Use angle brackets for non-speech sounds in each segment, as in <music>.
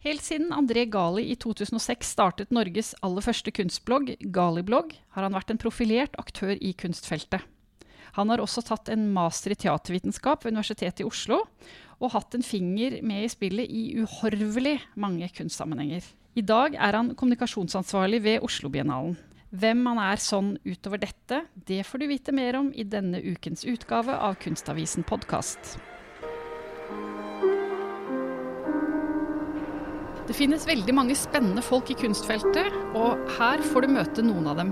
Helt siden André Gali i 2006 startet Norges aller første kunstblogg, Galiblogg, har han vært en profilert aktør i kunstfeltet. Han har også tatt en master i teatervitenskap ved Universitetet i Oslo, og hatt en finger med i spillet i uhorvelig mange kunstsammenhenger. I dag er han kommunikasjonsansvarlig ved Oslo-biennalen. Hvem han er sånn utover dette, det får du vite mer om i denne ukens utgave av Kunstavisen podkast. Det finnes veldig mange spennende folk i kunstfeltet, og her får du møte noen av dem.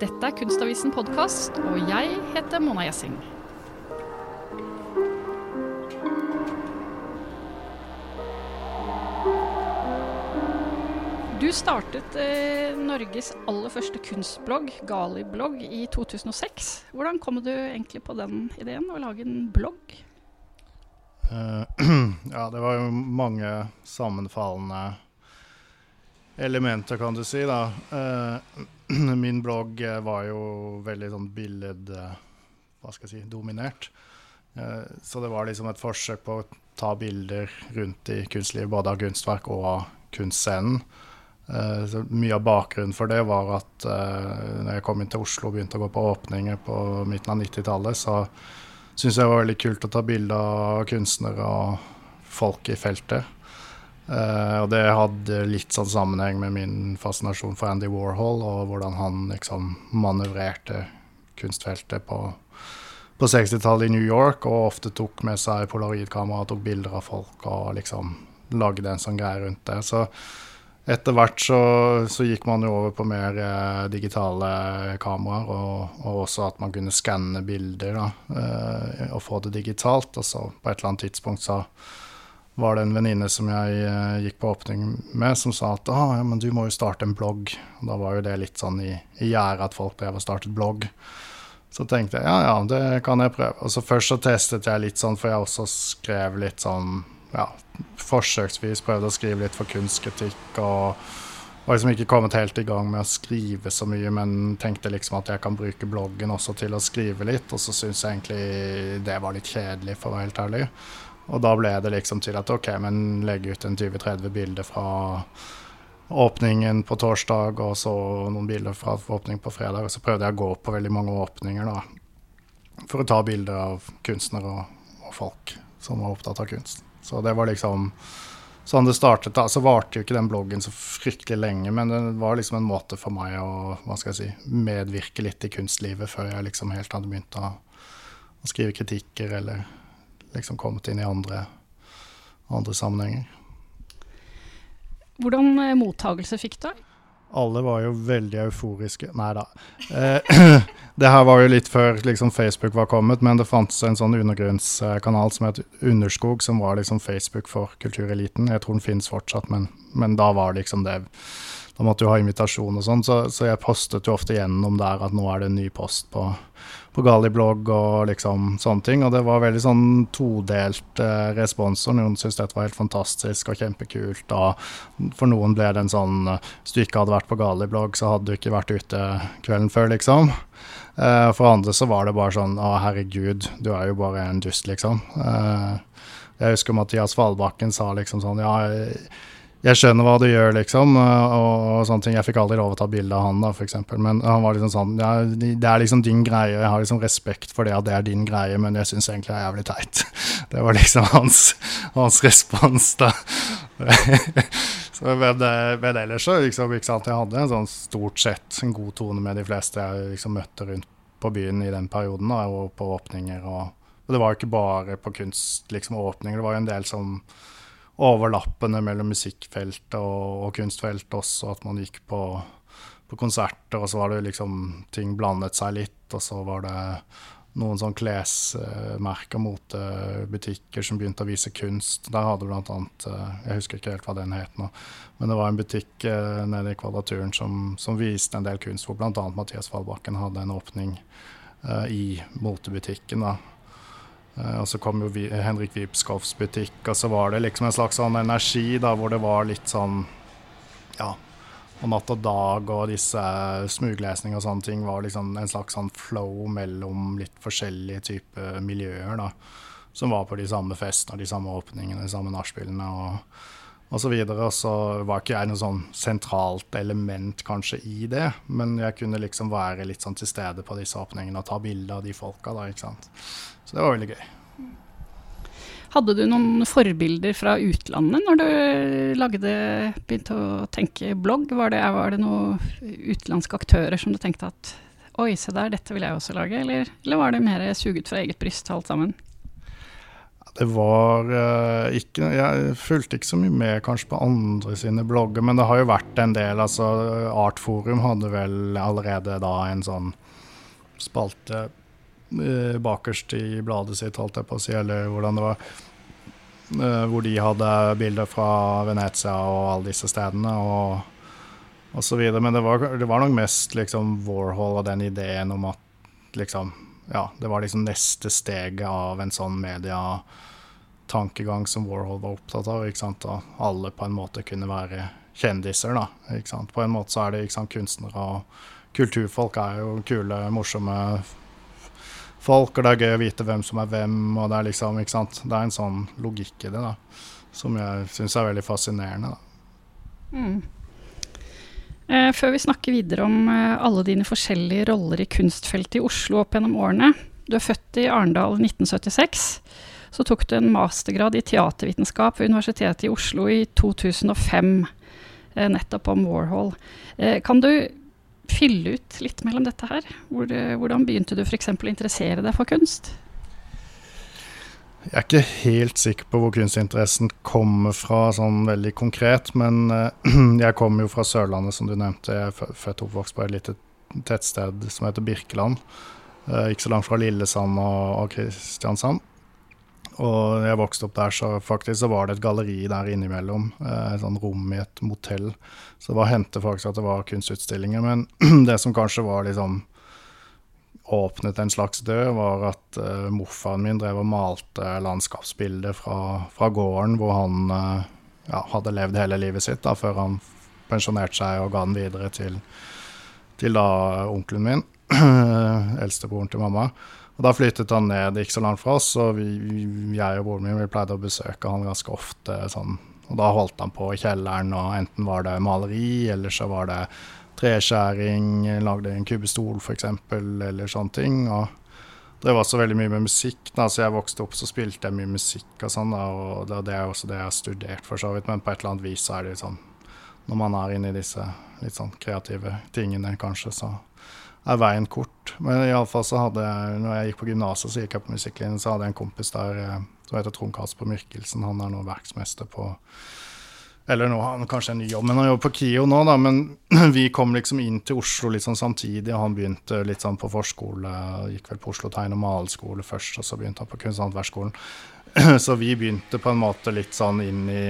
Dette er Kunstavisen podkast, og jeg heter Mona Gjessing. Du startet eh, Norges aller første kunstblogg, Gali-blogg, i 2006. Hvordan kom du egentlig på den ideen, å lage en blogg? Uh, <clears throat> ja, det var jo mange sammenfallende elementer, kan du si, da. Uh, <clears throat> min blogg eh, var jo veldig sånn billed... Hva skal jeg si dominert. Så det var liksom et forsøk på å ta bilder rundt i kunstlivet, både av kunstverk og av kunstscenen. Så mye av bakgrunnen for det var at uh, når jeg kom inn til Oslo og begynte å gå på åpninger på midten av 90-tallet, så syntes jeg var veldig kult å ta bilde av kunstnere og folk i feltet. Uh, og det hadde litt sånn sammenheng med min fascinasjon for Andy Warhol, og hvordan han liksom manøvrerte kunstfeltet på, på 60-tallet i New York, og ofte tok med seg polaroidkamera og tok bilder av folk og liksom lagde en sånn greie rundt det. Så etter hvert så, så, gikk man jo over på mer eh, digitale kameraer, og, og, også at man kunne skanne bilder da, eh, og få det digitalt. Og så på et eller annet tidspunkt så var det en venninne som jeg eh, gikk på åpning med, som sa at ah, ja, men du må jo starte en blogg. Og da var jo det litt sånn i, i gjerdet at folk drev og startet blogg. Så tenkte jeg ja, ja, det kan jeg prøve. Og så først så testet jeg litt sånn, for jeg også skrev litt sånn ja, forsøksvis prøvd å skrive litt for kunstkritikk. og var liksom ikke kommet helt i gang med å skrive så mye, men tenkte liksom at jeg kan bruke bloggen også til å skrive litt. Og så syns jeg egentlig det var litt kjedelig, for å være helt ærlig. Og da ble det liksom til at OK, men legge ut en 20-30 bilder fra åpningen på torsdag, og så noen bilder fra åpning på fredag. Og så prøvde jeg å gå på veldig mange åpninger, da. For å ta bilder av kunstnere og, og folk som var opptatt av kunst. Så det var liksom sånn det startet. da, Så varte jo ikke den bloggen så fryktelig lenge, men det var liksom en måte for meg å hva skal jeg si, medvirke litt i kunstlivet før jeg liksom helt hadde begynt å, å skrive kritikker eller liksom kommet inn i andre, andre sammenhenger. Hvordan eh, mottagelse fikk du? Alle var jo veldig euforiske. Nei da. Eh, <clears throat> det her var jo litt før liksom, Facebook var kommet, men det fantes en sånn undergrunnskanal som het Underskog, som var liksom Facebook for kultureliten. Jeg tror den finnes fortsatt, men, men da var liksom det Da måtte du ha invitasjon og sånn, så, så, jeg postet jo ofte gjennom der at nå er det en ny post på, på Galiblogg og liksom sånne ting. Og det var veldig sånn todelt eh, respons. Noen syntes dette var helt fantastisk og kjempekult. Og for noen ble det en sånn Hvis du ikke hadde vært på Galiblogg, så hadde du ikke vært ute kvelden før, liksom. Eh, for andre så var det bare sånn Å, herregud, du er jo bare en dust, liksom. Eh, jeg husker Mathias Valbakken sa liksom sånn Ja, jeg skjønner hva du gjør, liksom, og, og, sånne ting. Jeg fikk aldri lov å ta bilde av han, da, f.eks. Men han var liksom sånn ja, Det er liksom din greie, jeg har liksom respekt for det at det er din greie, men jeg syns egentlig det er jævlig teit. <laughs> Det var liksom hans, hans respons, da. <laughs> så ved, ved ellers så liksom, ikke sant, Jeg hadde en sånn stort sett en god tone med de fleste jeg liksom møtte rundt på byen i den perioden, da, og på åpninger. Og, og det var jo ikke bare på kunst, liksom, åpninger. Det var jo en del som overlappene mellom musikkfeltet og, og kunstfeltet også, at man gikk på, på, konserter, og så var det liksom ting blandet seg litt, og så var det noen sånn klesmerker, motebutikker som begynte å vise kunst. Der hadde blant annet eh, Jeg husker ikke helt hva den het nå, men det var en butikk eh, nede i Kvadraturen som, som viste en del kunst, hvor bl.a. Mathias Fallbakken hadde en åpning uh, i motebutikken. da og så kom jo Henrik Vipskovs butikk, og så var det liksom en slags sånn energi da, hvor det var litt sånn Ja. Og Natt og Dag og disse smuglesning og sånne ting var liksom en slags sånn flow mellom litt forskjellige typer miljøer. da. som var på de samme festene, de samme åpningene, de samme nachspielene og, og så videre. Så var ikke jeg noe sånn sentralt element kanskje i det, men jeg kunne liksom være litt sånn til stede på disse åpningene og ta bilde av de folka da, ikke sant. Så det var veldig gøy. Hadde du noen forbilder fra utlandet når du lagde, begynte å tenke blogg? Var det, var det noen utenlandske aktører som du tenkte at oi, se der, dette vil jeg også lage? Eller, eller var det mer suget fra eget bryst alt sammen? Det var uh, ikke Jeg fulgte ikke så mye med kanskje på andre sine blogger, men det har jo vært en del. altså Artforum hadde vel allerede da en sånn spalte uh, bakerst i bladet sitt, holdt jeg på å si, eller hvordan det var. Uh, hvor de hadde bilder fra Venezia og alle disse stedene. og og så videre. Men det var, det var nok mest liksom Warhol og den ideen om at liksom Ja, det var liksom neste steget av en sånn mediatankegang som Warhol var opptatt av. ikke sant? At alle på en måte kunne være kjendiser, da. ikke sant? På en måte så er det ikke sant, kunstnere og kulturfolk er jo kule, morsomme folk, og det er gøy å vite hvem som er hvem, og det er liksom, ikke sant. Det er en sånn logikk i det, da, som jeg syns er veldig fascinerende, da. Mm. Eh, før vi snakker videre om eh, alle dine forskjellige roller i kunstfeltet i Oslo opp gjennom årene. Du er født i Arendal 1976. Så tok du en mastergrad i teatervitenskap ved Universitetet i Oslo i 2005, eh, nettopp om Warhol. Eh, kan du fylle ut litt mellom dette her? Eh, hvordan begynte du f.eks. å interessere deg for kunst? Jeg er ikke helt sikker på hvor kunstinteressen kommer fra, sånn veldig konkret. Men <clears throat> jeg kommer jo fra Sørlandet, som du nevnte. Jeg er født og oppvokst på et lite tettsted som heter Birkeland. Ikke så langt fra Lillesand og Kristiansand. Og jeg vokste opp der, så faktisk så var det et galleri der innimellom. Uh, et sånn rom i et motell. Så det var hendte faktisk at det var kunstutstillinger. Men <clears throat> det som kanskje var liksom åpnet en slags død, var at uh, morfaren min drev og malte landskapsbilder fra, fra gården hvor han uh, ja, hadde levd hele livet sitt da, før han pensjonerte seg og ga den videre til, til da onkelen min, <clears throat> eldstebroren til mamma. Og Da flyttet han ned ikke så langt fra oss, og vi, jeg og broren min vi pleide å besøke han ganske ofte. Sånn. Og Da holdt han på i kjelleren, og enten var det maleri, eller så var det treskjæring, lagde en kubbestol f.eks., eller sånne ting. og var også veldig mye med musikk. da, så Jeg vokste opp så spilte jeg mye musikk og sånn. og det er også det jeg har studert, for så vidt. Men på et eller annet vis så er det sånn Når man er inne i disse litt sånn kreative tingene, kanskje, så er veien kort. Men iallfall så hadde jeg Når jeg gikk på gymnaset, så gikk jeg på musikklinjen, så hadde jeg en kompis der eh, som heter Trond Kasper Myrkelsen. Han er nå verksmester på eller nå har han kanskje en ny jobb, men han jobber på KIO nå, da. Men <clears throat> vi kom liksom inn til Oslo litt sånn samtidig. Han begynte litt sånn på forskole, gikk vel på Oslo tegn- og maleskole først, og så begynte han på Kunsthåndverksskolen. <clears throat> Så vi begynte på en måte litt sånn inn i,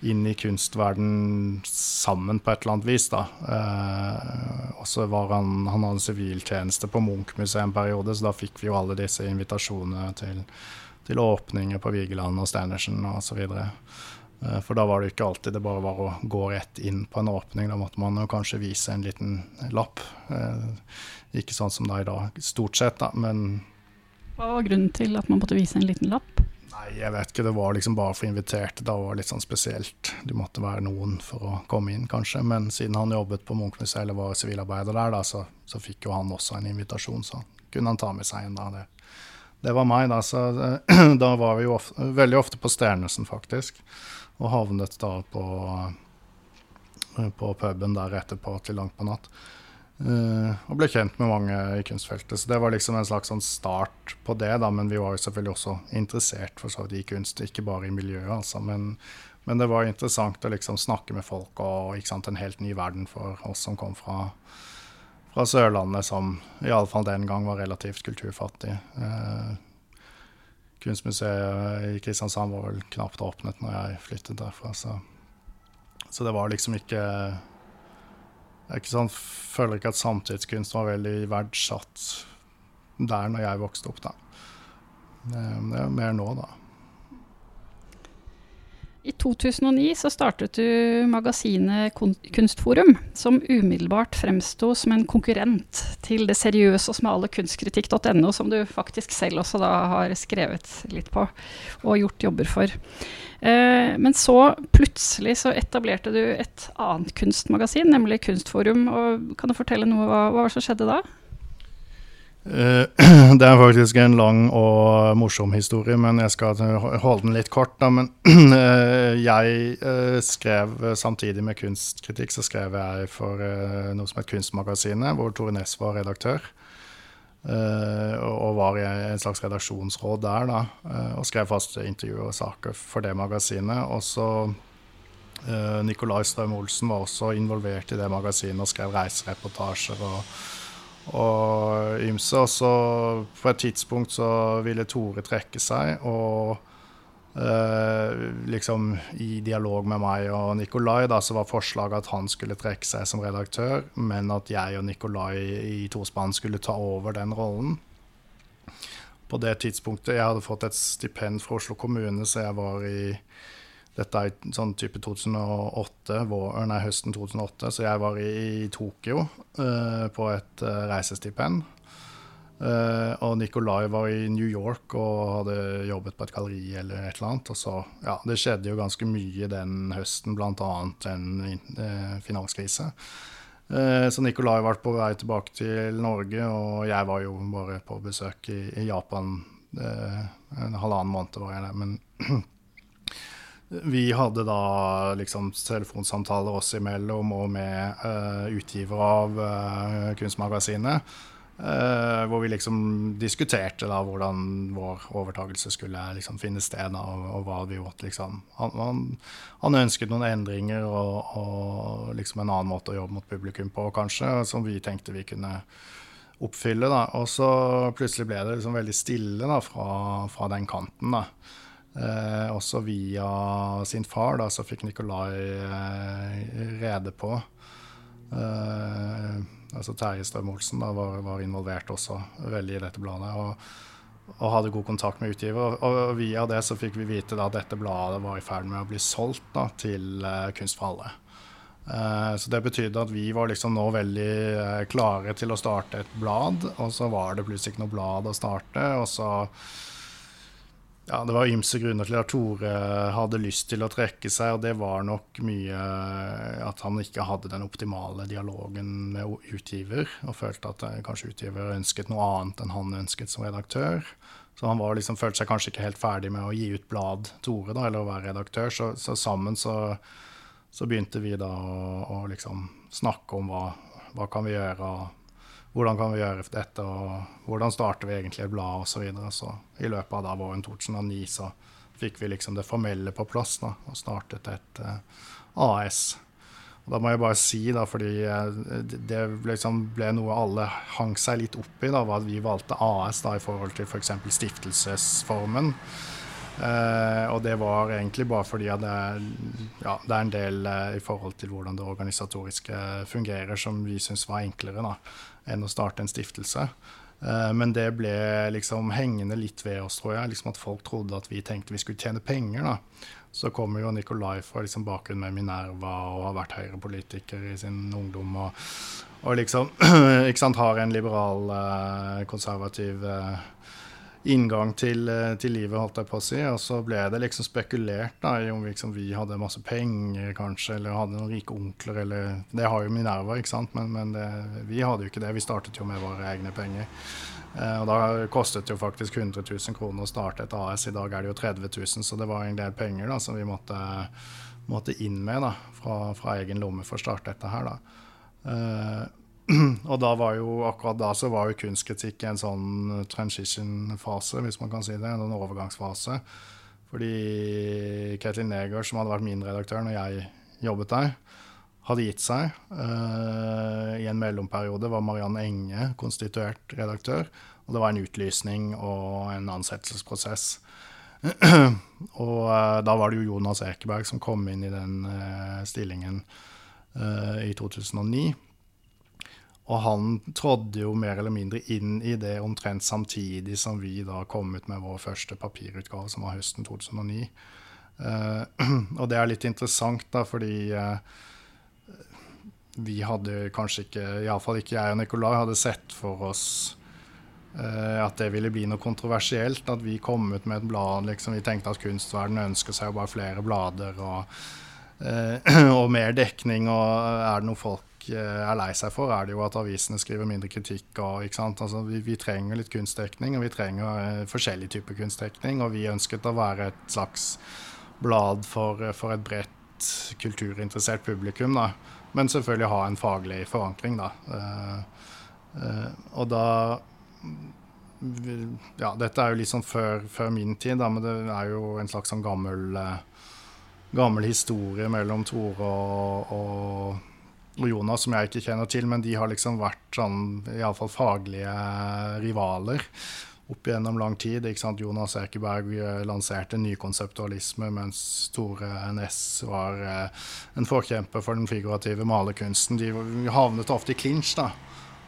inn i kunstverden sammen på et eller annet vis, da. Eh, og så var han Han hadde siviltjeneste på Munch-museet en periode, så da fikk vi jo alle disse invitasjonene til, til åpninger på Vigeland og Stenersen videre. Eh, for da var det ikke alltid det bare var å gå rett inn på en åpning. Da måtte man jo kanskje vise en liten lapp. Eh, ikke sånn som det er i dag, stort sett, da, men Hva var grunnen til at man måtte vise en liten lapp? Jeg vet ikke. Det var liksom bare for inviterte. Da var det litt sånn spesielt. Du måtte være noen for å komme inn, kanskje. Men siden han jobbet på Munchmuseet eller var sivilarbeider der, da, så, så, fikk jo han også en invitasjon. Så kunne han ta med seg en da. Det, det var meg, da. Så <clears throat> da var vi jo ofte, veldig ofte på Sternesen, faktisk. Og havnet da på, eh, på puben der etterpå til langt på natt. Uh, og ble kjent med mange i kunstfeltet. Så det var liksom en slags sånn start på det, da. Men vi var jo selvfølgelig også interessert for så vidt i kunst, ikke bare i miljøet, altså. Men, men, det var interessant å liksom snakke med folk og sant, en helt ny verden for oss som kom fra, fra Sørlandet, som iallfall den gang var relativt kulturfattig. Uh, Kunstmuseet i Kristiansand var vel knapt åpnet når jeg flyttet derfra, så, så det var liksom ikke Jeg ikke sånn, føler ikke at samtidskunst var veldig verdsatt der når jeg vokste opp, da. Det er mer nå, da. I 2009 så startet du magasinet Kunstforum, som umiddelbart fremsto som en konkurrent til det seriøse og smale kunstkritikk.no, som du faktisk selv også da har skrevet litt på og gjort jobber for. Eh, men så plutselig så etablerte du et annet kunstmagasin, nemlig Kunstforum. Og kan du fortelle noe hva, hva som skjedde da? Eh, <clears throat> det er faktisk en lang og morsom historie, men jeg skal holde den litt kort. Da. Men <clears throat> eh, jeg eh, skrev samtidig med kunstkritikk, så skrev jeg for noe som het Kunstmagasinet, hvor Tore Næss var redaktør. Og var i en slags redaksjonsråd der, da. Og skrev faste intervjuer og saker for det magasinet. Og så Nicolai Strøm Olsen var også involvert i det magasinet og skrev reisereportasjer. og og ymse. Og så på et tidspunkt så ville Tore trekke seg, og eh, liksom i dialog med meg og Nikolai da, så var forslaget at han skulle trekke seg som redaktør, men at jeg og Nikolai i tospann skulle ta over den rollen. På det tidspunktet Jeg hadde fått et stipend fra Oslo kommune, så jeg var i dette er sånn type 2008, vår, nei, høsten 2008, så jeg var i, i Tokyo uh, på et uh, reisestipend. Uh, og Nikolai var i New York og hadde jobbet på et galleri eller et eller annet. Og så, ja, det skjedde jo ganske mye den høsten, bl.a. en finanskrise. så Nikolai var på vei tilbake til Norge, og jeg var jo bare på besøk i, i Japan en halvannen måned var jeg der. Men <clears throat> Vi hadde da liksom telefonsamtaler oss imellom og med uh, utgiver av uh, Kunstmagasinet. Uh, hvor vi liksom diskuterte da hvordan vår overtakelse skulle liksom finne sted. Da, og, og, hva vi måtte liksom han, han, han, ønsket noen endringer og, og, liksom en annen måte å jobbe mot publikum på, kanskje, som vi tenkte vi kunne oppfylle. da, Og så plutselig ble det liksom veldig stille da, fra, fra den kanten. da. Eh, også via sin far da, så fikk Nikolai eh, rede på eh, altså Terje Strøm-Olsen var, var, involvert også veldig i dette bladet. Og, og hadde god kontakt med utgiver. Og, og, via det så fikk vi vite da, at dette bladet var i ferd med å bli solgt da, til uh, Kunst for alle. Uh, så det betydde at vi var liksom nå veldig uh, klare til å starte et blad, og så var det plutselig ikke noe blad å starte. og så ja, det var ymse grunner til at Tore hadde lyst til å trekke seg, og det var nok mye at han ikke hadde den optimale dialogen med utgiver, og følte at eh, kanskje utgiver ønsket noe annet enn han ønsket som redaktør. Så han liksom, følte seg kanskje ikke helt ferdig med å gi ut blad Tore, da, eller å være redaktør. Så, så sammen så, så, begynte vi da å, å liksom snakke om hva, hva kan vi gjøre. og hvordan kan vi gjøre dette, og hvordan starter vi egentlig et blad, osv. Så, så i løpet av da våren 2009 så fikk vi liksom det formelle på plass da, og startet et uh, eh, AS. Og da må jeg bare si, da, fordi uh, det liksom ble noe alle hang seg litt opp i, da, at vi valgte AS da, i forhold til f.eks. For stiftelsesformen. Uh, og det var egentlig bare fordi at det er, ja, det er en del uh, i forhold til hvordan det organisatoriske fungerer, som vi syns var enklere. da enn å starte en stiftelse. Uh, men det ble liksom hengende litt ved oss, tror jeg. Liksom at folk trodde at vi tenkte vi skulle tjene penger. da. Så kommer jo Nikolai fra liksom bakgrunn med Minerva og har vært høyrepolitiker i sin ungdom. Og, og liksom <clears throat> sant, har en liberal, uh, konservativ uh, inngang til, eh, til, livet, holdt jeg på å si. Og så ble det liksom spekulert da, i om liksom, vi hadde masse penger, kanskje, eller hadde noen rike onkler, eller Det har jo Minerva, ikke sant, men, men det, vi hadde jo ikke det. Vi startet jo med våre egne penger. Eh, og da kostet det jo faktisk 100 000 kroner å starte et AS. I dag er det jo 30 000, så det var en del penger da, som vi måtte, måtte inn med da, fra, fra, egen lomme for å starte dette her. da. Eh, <clears throat> og da var jo, akkurat da så var jo kunstkritikk en sånn transition-fase, hvis man kan si det. En overgangsfase. Fordi Ketil Neger, som hadde vært min redaktør når jeg jobbet der, hadde gitt seg. Uh, I en mellomperiode var Marianne Enge konstituert redaktør. Og det var en utlysning og en ansettelsesprosess. <clears throat> og uh, da var det jo Jonas Ekeberg som kom inn i den uh, stillingen i 2009. Og han trådde jo mer eller mindre inn i det omtrent samtidig som vi da kom ut med vår første papirutgave, som var høsten 2009. Uh, <clears throat> og det er litt interessant, da, fordi vi hadde kanskje ikke, iallfall ikke jeg og Nicolai, hadde sett for oss at det ville bli noe kontroversielt. At vi kom ut med et blad. Liksom, vi tenkte at kunstverdenen ønsker seg bare flere blader og, <clears throat> og mer dekning. Og er det noe folk er lei seg for, er det jo at avisene skriver mindre kritikk. Og, altså, vi, vi, trenger litt kunstdekning, og vi trenger uh, forskjellig type kunstdekning. Og vi ønsket å være et slags blad for, for et bredt kulturinteressert publikum. Da. Men selvfølgelig ha en faglig forankring, da. Og da Ja, dette er jo litt sånn før, før min tid, da, men det er jo en slags sånn gammel gammel historie mellom Tore og, og og Jonas, som jeg ikke kjenner til, men de har liksom vært sånn iallfall faglige rivaler opp gjennom lang tid. ikke sant? Jonas Ekeberg eh, lanserte nykonseptualisme, mens Tore Næss var eh, en forkjemper for den figurative malerkunsten. De havnet ofte i klinsj, da.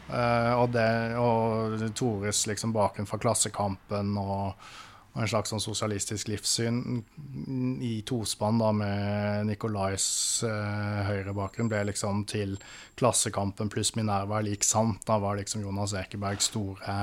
Uh, og, det, og Tores liksom bakgrunn fra Klassekampen og og en slags sånn sosialistisk livssyn i tospann da med Nicolais eh, høyrebakgrunn ble liksom til Klassekampen pluss Minerva er lik sant. Da var liksom Jonas Ekebergs store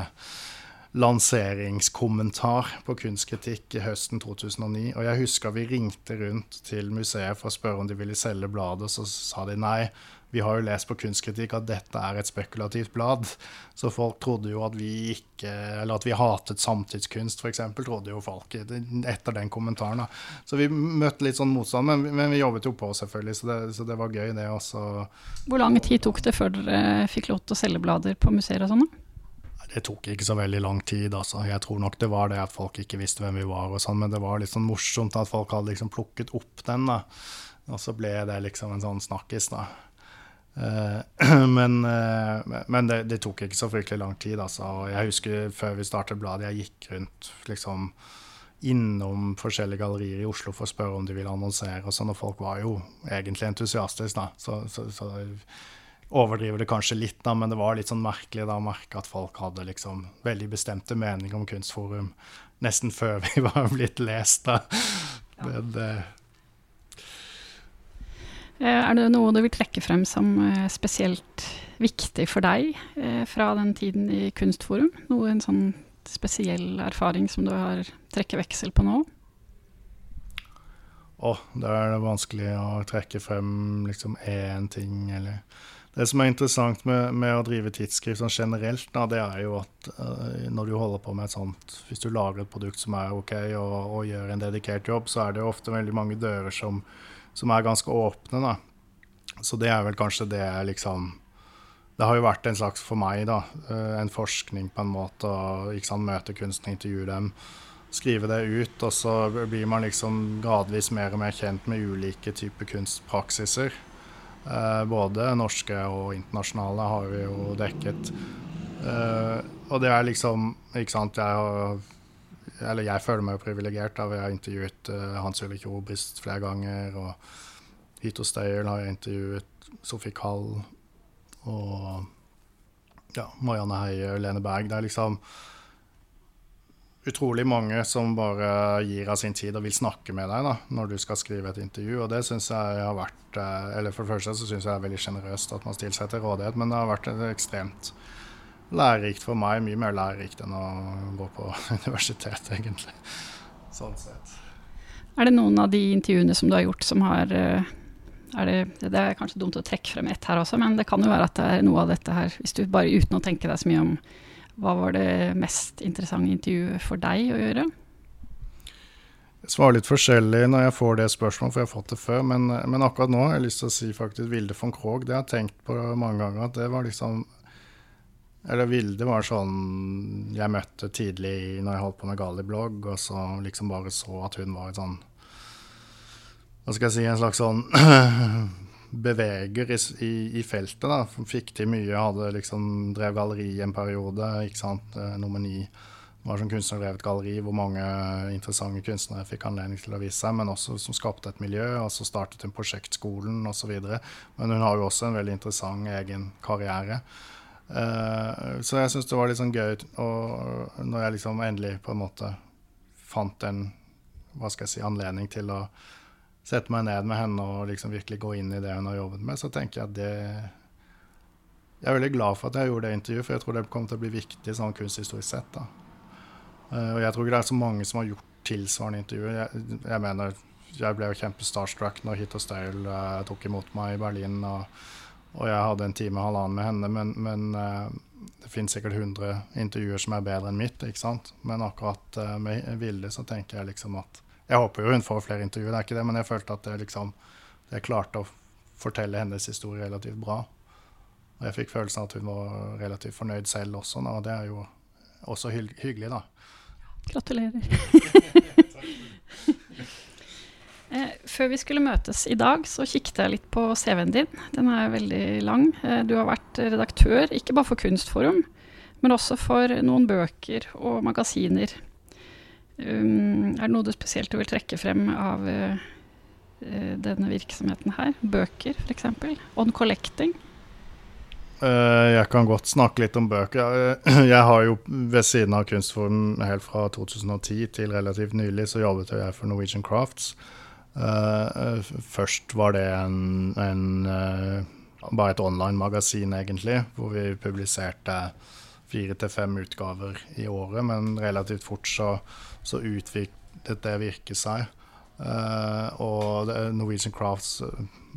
lanseringskommentar på kunstkritikk i høsten 2009. Og jeg husker vi ringte rundt til museet for å spørre om de ville selge bladet, og så sa de nei. Vi har jo lest på kunstkritikk at dette er et spekulativt blad. Så folk trodde jo at vi ikke Eller at vi hatet samtidskunst, f.eks. Trodde jo folk etter den kommentaren. Da. Så vi møtte litt sånn motstand, men, men vi jobbet jo på, selvfølgelig. Så det, så det var gøy, det også. Hvor lang tid tok det før dere fikk lov til å selge blader på museer og sånn? Det tok ikke så veldig lang tid. altså. Jeg tror nok det var det at folk ikke visste hvem vi var, og sånn, men det var litt sånn morsomt at folk hadde liksom plukket opp den. da. Og så ble det liksom en sånn snakkis, da. Eh, <clears throat> men, eh, men det, det, tok ikke så fryktelig lang tid. Altså. Jeg husker før vi startet bladet, jeg gikk rundt liksom, innom forskjellige gallerier i Oslo for å spørre om de ville annonsere. og sånn, og Folk var jo egentlig entusiastiske. Så, så, så, overdriver det kanskje litt, da, men det var litt sånn merkelig da, å merke at folk hadde liksom veldig bestemte meninger om Kunstforum nesten før <laughs> vi var blitt lest. da. Ja. Men, Eh, er det noe du vil trekke frem som eh, spesielt viktig for deg eh, fra den tiden i Kunstforum? Noe en sånn spesiell erfaring som du har trekker veksel på nå? Oh, da er det vanskelig å trekke frem liksom én ting, eller Det som er interessant med, med å drive tidsskrift sånn generelt, da, det er jo at uh, når du holder på med et sånt Hvis du lager et produkt som er OK, og, og gjør en dedikert jobb, så er det jo ofte veldig mange dører som som er ganske åpne. da. Så det er vel kanskje det liksom Det har jo vært en slags for meg, da, eh, en forskning på en måte. ikke sant, Møte kunstnere, intervjue dem, skrive det ut. Og så blir man liksom gradvis mer og mer kjent med ulike typer kunstpraksiser. Eh, både norske og internasjonale har vi jo dekket. Eh, og det er liksom Ikke sant, jeg har eller jeg føler meg jo privilegert. Jeg har intervjuet uh, Hans Ulrik Robrist flere ganger. Og Hito Steyerl har jeg intervjuet. Sofie Kall og ja, Marianne Heie og Lene Berg. Det er liksom utrolig mange som bare gir av sin tid og vil snakke med deg da, når du skal skrive et intervju. Og det syns jeg har vært eh, Eller for det første så syns jeg det er veldig sjenerøst at man stiller seg til rådighet, men det har vært ekstremt lærerikt for meg. Mye mer lærerikt enn å gå på <laughs> universitet, egentlig. Sånn sett. Er det noen av de intervjuene som du har gjort som har eh, er det, det, er kanskje dumt å trekke frem ett her også, men det kan jo være at det er noe av dette her, hvis du bare uten å tenke deg så mye om hva var det mest interessante intervjuet for deg å gjøre? Jeg svarer litt forskjellig når jeg får det spørsmålet, for jeg har fått det før. Men, men akkurat nå har jeg lyst til å si faktisk Vilde von Krogh. Det har jeg tenkt på mange ganger. At det var liksom eller Vilde var sånn jeg møtte tidlig når jeg holdt på med Gali-blogg, og så liksom bare så at hun var et sånn Hva skal jeg si, en slags sånn <clears throat> beveger i, i, i, feltet. da, Fikk til mye, hadde liksom drev galleri en periode. ikke sant, eh, Nummer ni var som kunstnerdrevet galleri hvor mange interessante kunstnere fikk anledning til å vise seg, men også som skapte et miljø. og Så startet hun Prosjektskolen osv. Men hun har jo også en veldig interessant egen karriere. Uh, så jeg syns det var litt sånn gøy og når jeg liksom endelig på en måte fant en hva skal jeg si, anledning til å sette meg ned med henne og liksom virkelig gå inn i det hun har jobbet med, så tenker jeg at det Jeg er veldig glad for at jeg gjorde det intervjuet, for jeg tror det kommer til å bli viktig sånn kunsthistorisk sett. da. Uh, og jeg tror ikke det er så mange som har gjort tilsvarende intervjuer. Jeg, jeg mener, jeg ble jo kjempestarstruck når Hit og Style uh, tok imot meg i Berlin. og og jeg hadde en time og halvannen med henne, men, men uh, det finnes sikkert 100 intervjuer som er bedre enn mitt. ikke sant? Men akkurat uh, med Vilde så tenker jeg liksom at Jeg håper jo hun får flere intervjuer, det er ikke det, men jeg følte at det liksom jeg klarte å fortelle hennes historie relativt bra. Og jeg fikk følelsen av at hun var relativt fornøyd selv også, og det er jo også hyggelig, da. Gratulerer. <laughs> Eh, før vi skulle møtes i dag, så kikket jeg litt på CV-en din. Den er veldig lang. Eh, du har vært redaktør, ikke bare for Kunstforum, men også for noen bøker og magasiner. Um, er det noe du spesielt vil trekke frem av uh, denne virksomheten her? Bøker, f.eks.? On Collecting? Jeg kan godt snakke litt om bøker. <clears throat> Jeg har jo ved siden av Kunstforum helt fra 2010 til relativt nylig så jobbet jeg for Norwegian Crafts. Uh, først var det en, en uh, bare et online-magasin, egentlig, hvor vi publiserte fire til fem utgaver i året, men relativt fort så, så utviklet det virket seg. Uh, og Norwegian Crafts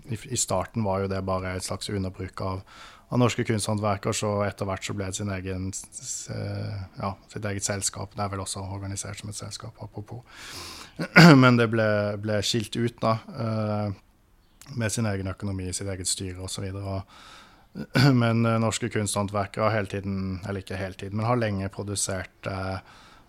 i, i, starten var jo det bare et slags underbruk av, av norske kunsthåndverkere, så etter hvert så ble det sin egen, ja, sitt eget selskap. Det er vel også organisert som et selskap, apropos. <clears throat> Men det ble, ble, skilt ut, da. Uh, med sin egen økonomi, sitt eget styre osv. <clears throat> Men uh, norske kunsthåndverkere har hele tiden, eller ikke hele tiden, men har lenge produsert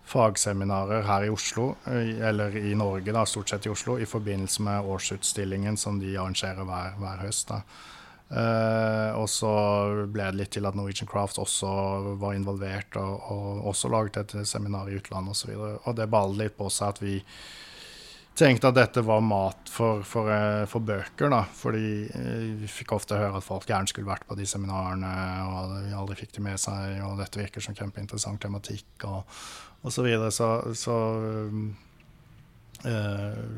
fagseminarer her i Oslo, eller i Norge, da, stort sett i Oslo, i forbindelse med årsutstillingen som de arrangerer hver, hver høst. da. Uh, og så ble det litt til at Norwegian Craft også var involvert, og, og også laget et seminar i utlandet osv. Og, så og det ballet litt på seg at vi tenkte at dette var mat for, for, uh, for bøker. da, Fordi uh, vi fikk ofte høre at folk gjerne skulle vært på de seminarene, og vi aldri fikk de med seg, og dette virker som kjempeinteressant tematikk, og, og så videre. Så, så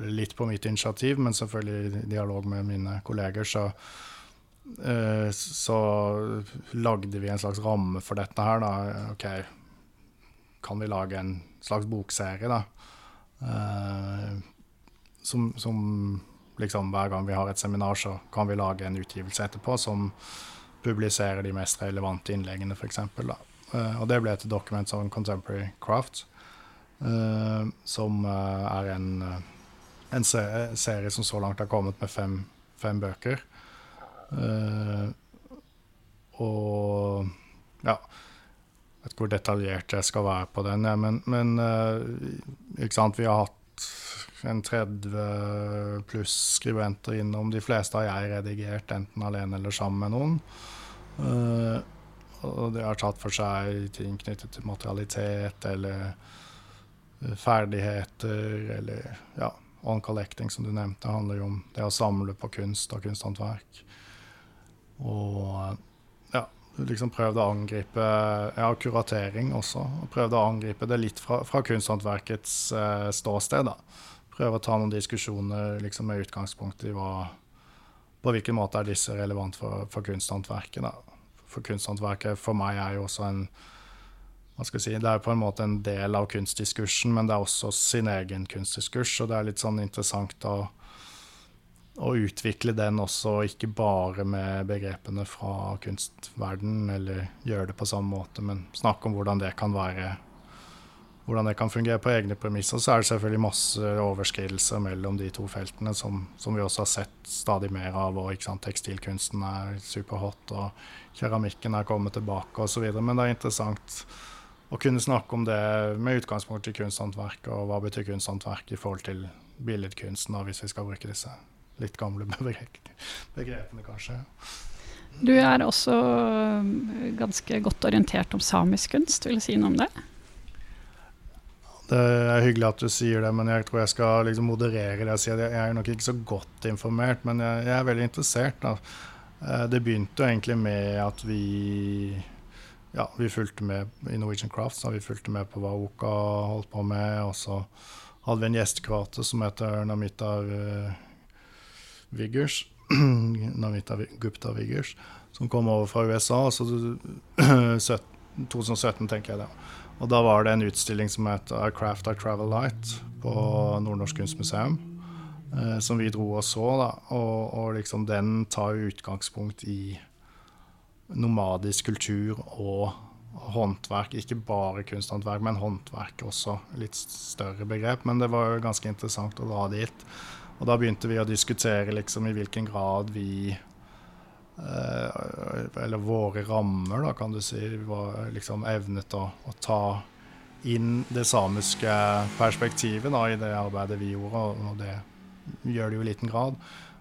litt på mitt initiativ, men selvfølgelig i dialog med mine kolleger, så Eh, så lagde vi en slags ramme for dette her, da. OK, kan vi lage en slags bokserie, da? Uh, som, som, liksom hver gang vi har et seminar, så kan vi lage en utgivelse etterpå som publiserer de mest relevante innleggene, f.eks. Uh, og det ble et Documents on Contemporary Craft, som er en, en serie som så langt har kommet med fem, fem bøker. Uh, og ja Jeg vet ikke hvor detaljert jeg skal være på den, ja, men, men uh, ikke sant, vi har hatt en 30 pluss skribenter innom. De fleste har jeg redigert, enten alene eller sammen med noen. Uh, og det har tatt for seg ting knyttet til materialitet eller ferdigheter eller ja, on collecting, som du nevnte, handler jo om det å samle på kunst og kunsthåndverk. Og ja, liksom prøvd å angripe Ja, kuratering også. Og prøvd å angripe det litt fra, fra kunsthåndverkets eh, ståsted. da. Prøve å ta noen diskusjoner liksom, med utgangspunkt i hva På hvilken måte er disse relevant for, for kunsthåndverket. da. For kunsthåndverket for meg er jo også en hva skal jeg si, Det er på en måte en del av kunstdiskursen, men det er også sin egen kunstdiskurs. Og det er litt sånn interessant å å utvikle den også, ikke bare med begrepene fra kunstverden, eller gjøre det på samme måte, men snakke om hvordan det kan være hvordan det kan fungere på egne premisser. Så er det selvfølgelig masse overskridelser mellom de to feltene, som, som vi også har sett stadig mer av. og Tekstilkunsten er superhot, og keramikken er kommet tilbake osv. Men det er interessant å kunne snakke om det med utgangspunkt i kunsthåndverk, og hva betyr kunsthåndverk i forhold til billedkunsten, hvis vi skal bruke disse litt gamle <laughs> begrepene, kanskje. Du er også um, ganske godt orientert om samisk kunst. Vil du si noe om det? Det er hyggelig at du sier det, men jeg tror jeg skal liksom moderere det. Jeg er nok ikke så godt informert, men jeg, jeg er veldig interessert. Da. Eh, det begynte jo egentlig med at vi ja, vi fulgte med i Norwegian Crafts. Da. Vi fulgte med på hva Oka holdt på med. Og så hadde vi en gjestekvate som heter Namitar eh, Viggers, <clears throat> Navita Gupta Viggers, som kom over fra USA. Så <clears throat> 2017, tenker jeg det. Og da var det en utstilling som het I Craft I Travel Light på Nordnorsk Kunstmuseum. Eh, som vi dro og så, da. Og, og liksom den tar utgangspunkt i nomadisk kultur og håndverk. Ikke bare kunsthåndverk, men håndverk også. Litt større begrep. Men det var jo ganske interessant å dra dit. Og da begynte vi å diskutere liksom i hvilken grad vi eh, Eller våre rammer, da, kan du si, var liksom evnet å, å ta inn det samiske perspektivet da, i det arbeidet vi gjorde, og det gjør det jo i liten grad.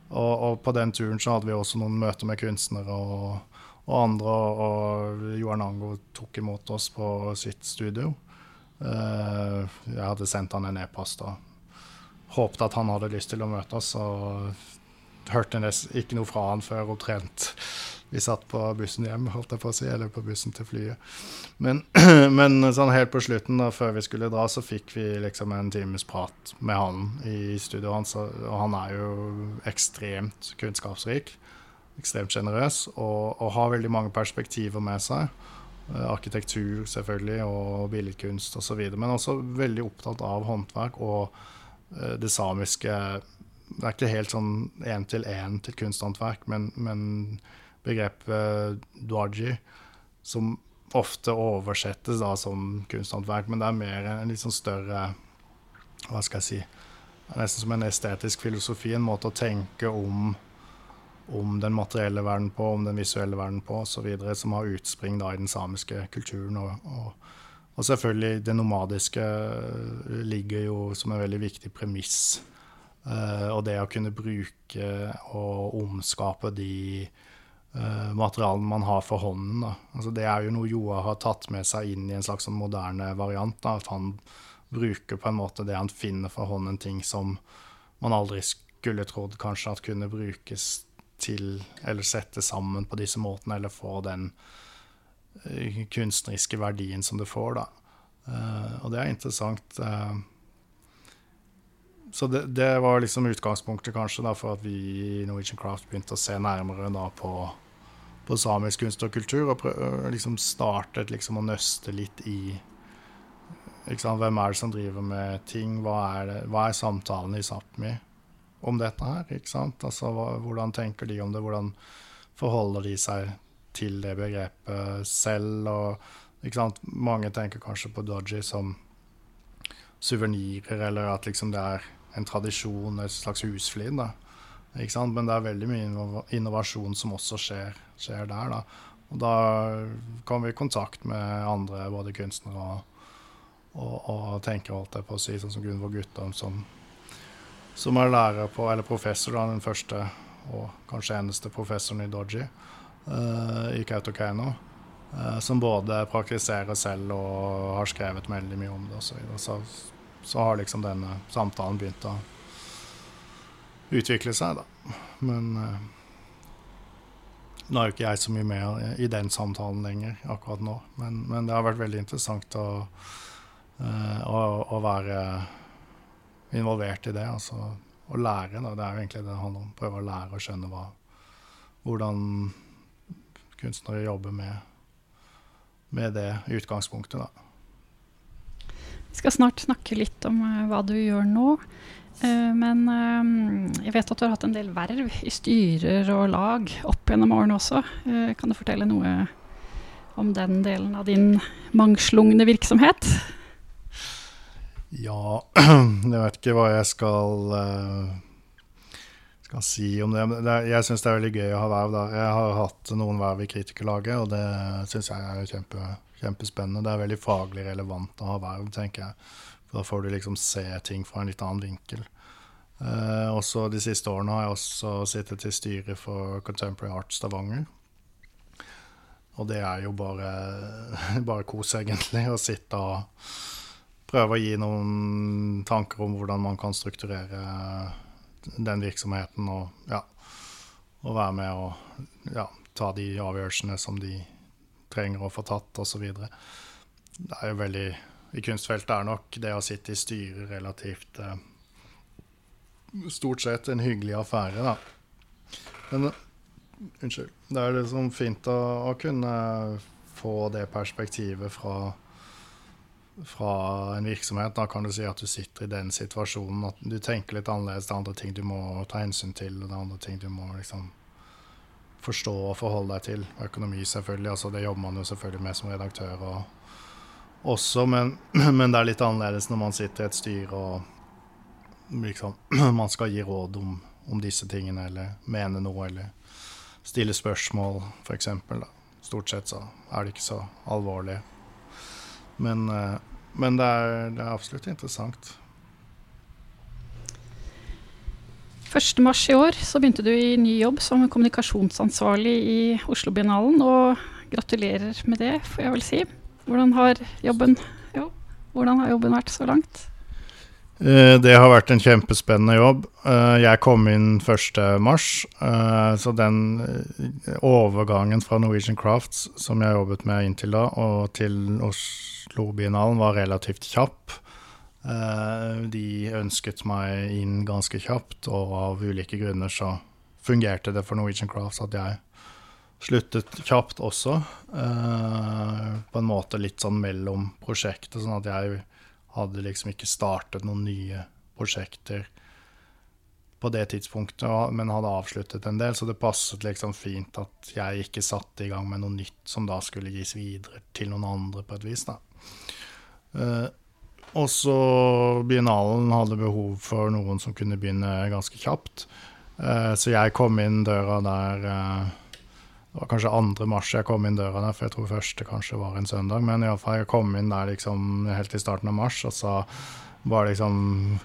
Og, og, på den turen så hadde vi også noen møter med kunstnere og, og andre, og Johan Ango tok imot oss på sitt studio. Uh, jeg hadde sendt han en e-post håpet at han hadde lyst til å møte oss. Og hørte ikke noe fra han før omtrent vi satt på bussen hjem, holdt jeg på å si, eller på bussen til flyet. Men, <clears throat> men sånn helt på slutten, da, før vi skulle dra, så fikk vi liksom en times prat med han i studioet hans. Og han er jo ekstremt kunnskapsrik, ekstremt sjenerøs, og, og, har veldig mange perspektiver med seg. Eh, arkitektur selvfølgelig, og billedkunst osv. Men også veldig opptatt av håndverk og det samiske Det er ikke helt sånn én til én til kunsthåndverk, men, men begrepet duaji, som ofte oversettes da som kunsthåndverk, men det er mer en litt sånn større Hva skal jeg si Nesten som en estetisk filosofi, en måte å tenke om, om den materielle verden på, om den visuelle verden på osv., som har utspring da i den samiske kulturen. og, og og selvfølgelig, det nomadiske eh, ligger jo som en veldig viktig premiss. Uh, og det å kunne bruke og omskape de uh, materialene man har for hånden. Altså, det er jo noe Joa har tatt med seg inn i en slags sånn moderne variant. Da, at han bruker på en måte det han finner for hånden, ting som man aldri skulle trodd kanskje at kunne brukes til eller sette sammen på disse måtene, eller få den Eh, kunstneriske verdien som det får, da. Uh, og det er interessant. Uh, så det, det, var liksom utgangspunktet kanskje da, for at vi i Norwegian Craft begynte å se nærmere da, på, på, samisk kunst og kultur, og prøv, liksom startet liksom å nøste litt i Hvem er det som driver med ting? Hva er, det, hva er samtalen i Sápmi om dette her? Altså, hvordan tenker de om det? Hvordan forholder de seg til det begrepet selv. Og mange tenker kanskje på Dodgy som suvenirer, eller at liksom det er en tradisjon, et slags husflid. Men det er veldig mye innovasjon som også skjer, skjer der. Da. Og da kommer vi i kontakt med andre, både kunstnere og, og, og tenker, holdt jeg på å si, sånn som Gunvor Guttorm, som, som, er lærer på, eller professor, da, den første og kanskje eneste professoren i Dodgy i Kautokeino. Uh, som både praktiserer selv og har skrevet veldig mye om det. Så, så, så har liksom denne samtalen begynt å utvikle seg, da. Men uh, nå er jo ikke jeg så mye med i den samtalen lenger akkurat nå. Men, men det har vært veldig interessant å, å, å, være involvert i det. Altså å lære. Da. Det er jo egentlig det det handler om. Prøve å lære å skjønne hva, hvordan kunstnere jobber med, med det utgangspunktet. Da. Vi skal snart snakke litt om uh, hva du gjør nå. Uh, men uh, jeg vet at du har hatt en del verv i styrer og lag opp gjennom årene også. kan du fortelle noe om den delen av din mangslungne virksomhet? Ja, <clears throat> jeg vet ikke hva jeg skal skal si om det. jeg syns det er veldig gøy å ha verv. da. Jeg har hatt noen verv i Kritikerlaget, og det syns jeg er kjempe, kjempespennende. Det er veldig faglig relevant å ha verv, tenker jeg. For da får du liksom se ting fra en litt annen vinkel. Eh, også De siste årene har jeg også sittet i styret for Contemporary Art Stavanger. Og det er jo bare, <laughs> bare kos, egentlig, å sitte og prøve å gi noen tanker om hvordan man kan strukturere den virksomheten og, ja, og være med og ja, ta de avgjørelsene som de trenger å få tatt, osv. Det er jo veldig I kunstfeltet er nok det å sitte i styret relativt eh, Stort sett en hyggelig affære, da. Men unnskyld. Det er liksom fint å, å kunne få det perspektivet fra, fra en virksomhet. Da kan du si at du sitter i den situasjonen, at du tenker litt annerledes. Det er andre ting du må ta hensyn til, og det er andre ting du må liksom forstå og forholde deg til. Økonomi, selvfølgelig. altså Det jobber man jo selvfølgelig med som redaktør og også, men, <clears throat> men det er litt annerledes når man sitter i et styre og liksom <clears throat> man skal gi råd om, om disse tingene, eller mene noe, eller stille spørsmål, f.eks. Stort sett så er det ikke så alvorlig. Men, eh, men det, er, det er absolutt interessant. 1.3 i år så begynte du i ny jobb som kommunikasjonsansvarlig i Oslo-biennalen. Og gratulerer med det, får jeg vel si. Hvordan har jobben, jo, hvordan har jobben vært så langt? Eh, det har vært en kjempespennende jobb. Eh, jeg kom inn 1.3, eh, så den overgangen fra Norwegian Crafts, som jeg jobbet med inntil da, og til Oslo-biennalen, var relativt kjapp. De ønsket meg inn ganske kjapt, og av ulike grunner så fungerte det for Norwegian Crafts at jeg sluttet kjapt også. På en måte litt sånn mellom prosjektet, sånn at jeg hadde liksom ikke startet noen nye prosjekter på det tidspunktet, men hadde avsluttet en del, så det passet liksom fint at jeg ikke satte i gang med noe nytt som da skulle gis videre til noen andre på et vis. da. Uh, og Biennalen hadde behov for noen som kunne begynne ganske kjapt. Uh, så jeg kom inn døra der uh, det var kanskje 2. mars jeg kom inn døra der, for jeg tror første kanskje var en søndag. Men iallfall jeg kom inn der liksom helt i starten av mars, og så var det liksom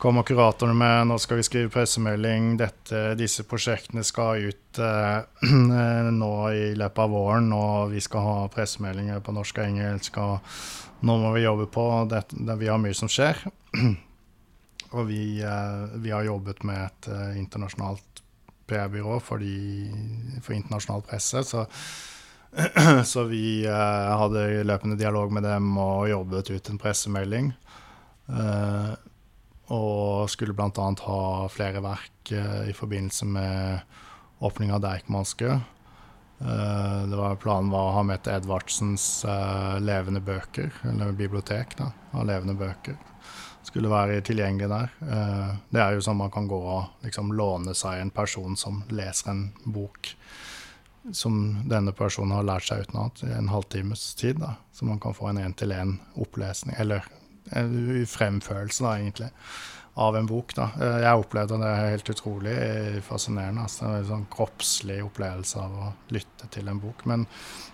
Kommer kuratorene med nå skal vi skrive pressemelding, dette, disse prosjektene skal ut eh, <clears throat> nå i løpet av våren, og vi skal ha pressemeldinger på norsk og engelsk, og nå må vi jobbe på det, det, Vi har mye som skjer. <clears throat> og vi, eh, vi, har jobbet med et eh, internasjonalt PR-byrå for, for, internasjonal presse. Så, <clears throat> så vi uh, hadde løpende dialog med dem og jobbet ut en pressemelding. Uh, og skulle bl.a. ha flere verk uh, i forbindelse med åpning av Deichmanske. Var, planen var å ha med til Edvardsens levende bøker, eller bibliotek da, av levende bøker skulle være tilgjengelig der. Eh, det er jo sånn man kan gå og liksom låne seg en person som leser en bok som denne personen har lært seg utenat i en halvtimes tid. da, Så man kan få en én-til-én-opplesning, eller en fremførelse, da, egentlig, av en bok. da. Eh, jeg opplevde det helt utrolig fascinerende. altså En sånn kroppslig opplevelse av å lytte til en bok.